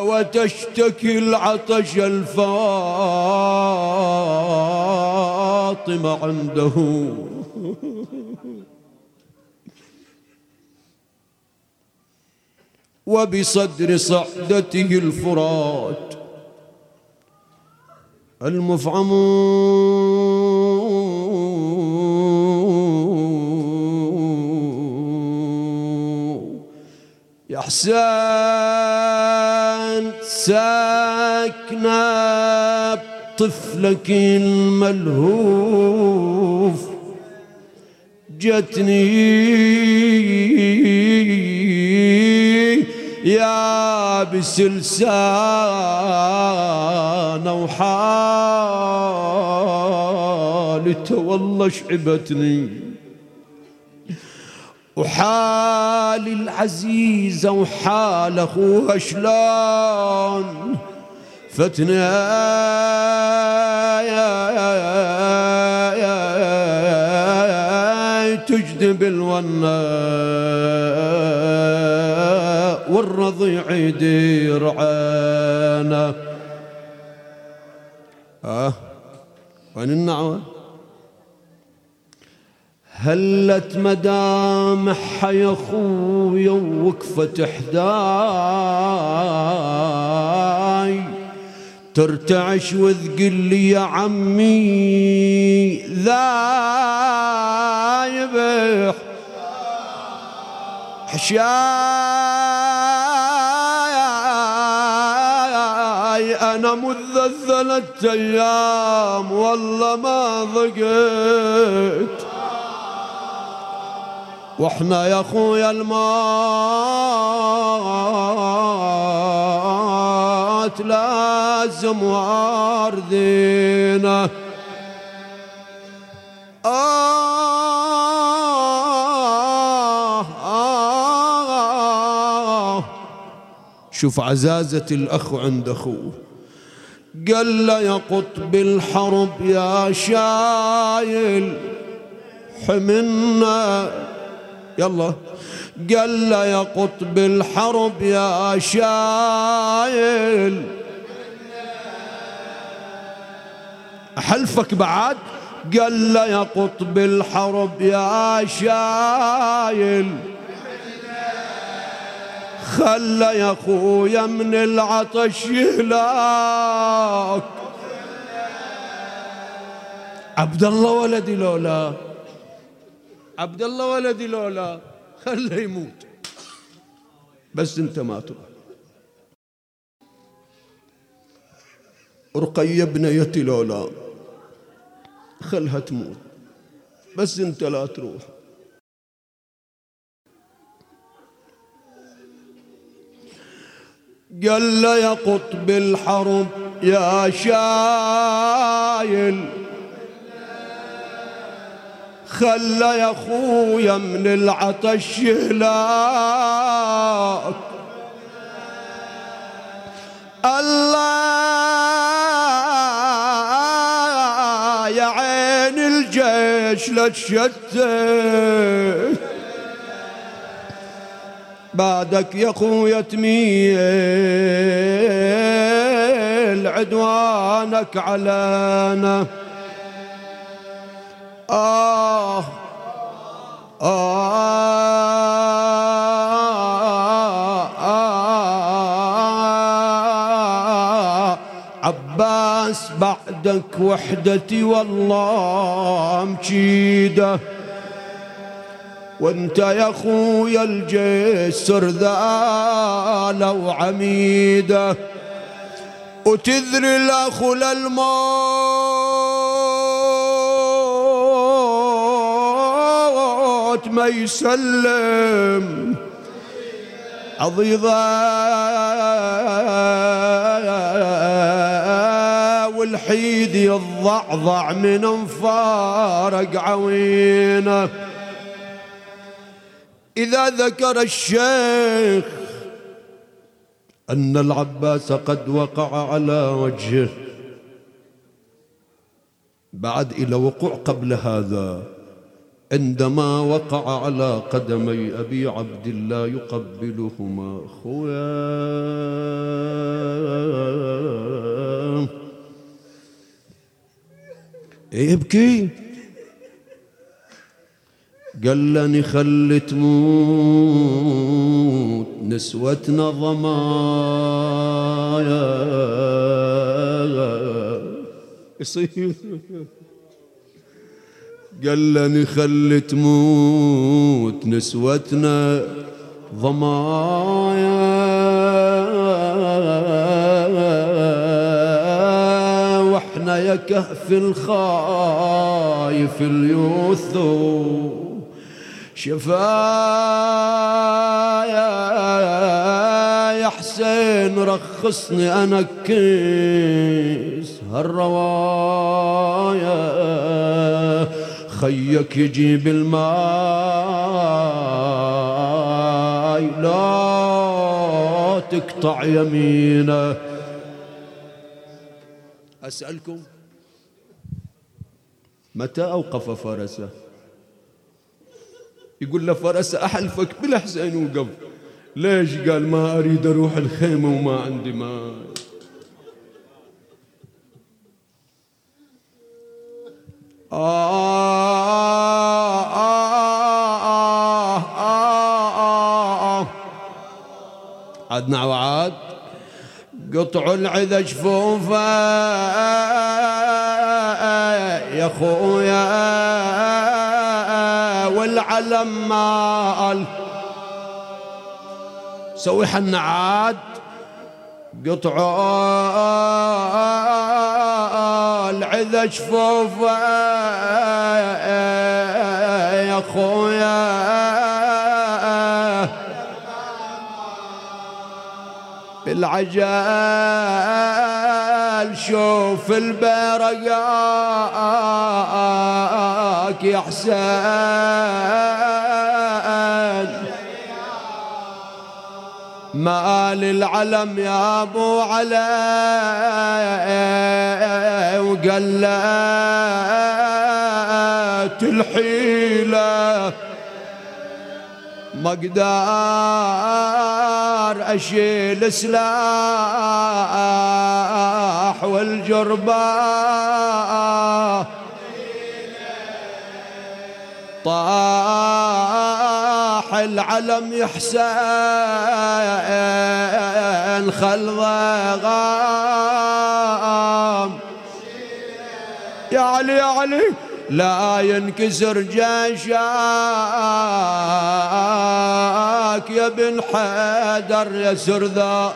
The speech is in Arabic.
وتشتكي العطش الفاطمة عنده. وبصدر صعدته الفرات المفعم. يا ساكنة طفلك الملهوف. جتني يا بسلسانة وحالته والله شعبتني. وحال العزيزة وحال أخوها شلون؟ فتنة تجذب الونا والرضيع يدير عينه آه وين النعوة؟ هلت مدامح يا خويا ووقفت حداي ترتعش وتقول لي يا عمي ذايب حشاي أنا مذ ثلاث أيام والله ما ضقت. وإحنا يا أخويا الموت لازم واردينا آه آه شوف عزازة الأخ عند أخوه. قال له يا قطب الحرب يا شايل حملنا. يلا. قال له يا قطب الحرب يا شايل. أحلفك بعد؟ قال له يا قطب الحرب يا شايل. خلى يا خويا من العطش يهلاك. عبد الله ولدي لولا. عبد الله ولدي لولا خله يموت. بس انت ما تروح. رقية بنيتي لولا خلها تموت. بس انت لا تروح. قال له يا قطب الحرب يا شايل خلى يا خويا من العطش يهلاك الله يا عين الجيش لا بعدك يا خويا تميل عدوانك علينا. آه. آه. آه عباس بعدك وحدتي والله مجيدة. وانت يا اخويا الجسر ذاله وعميده. وتذري الاخو للموت. ما يسلم. عضيضة والحيد يضعضع من انفارق عوينه. إذا ذكر الشيخ أن العباس قد وقع على وجهه. بعد إلى وقوع قبل هذا. عندما وقع على قدمي أبي عبد الله يقبلهما خويا إيه يبكي؟ قال لني خلي تموت نسوتنا ضمايا يصير. قال خل تموت نسوتنا ضمايا. وإحنا يا كهف الخايف اليوثو شفايا. يا حسين رخصني أنا كيس هالروايا. خيك يجيب الماي لا تقطع يمينه. أسألكم متى أوقف فرسه؟ يقول له فرس أحلفك بالحسين وقف ليش؟ قال ما أريد أروح الخيمة وما عندي ماء. آه وعاد. قطع العذا جفوفه يا خويا والعلم مال. سوي حنا عاد. قطع العذا شفوف يا خويا بالعجال شوف البرقاك يا حسين. مال العلم يا أبو علي وقلت الحيلة مقدار. أشيل سلاح والجربة. طاح العلم يحسن خل غام. يا علي يا علي. لا ينكسر جيشك يا بن حيدر يا سرذا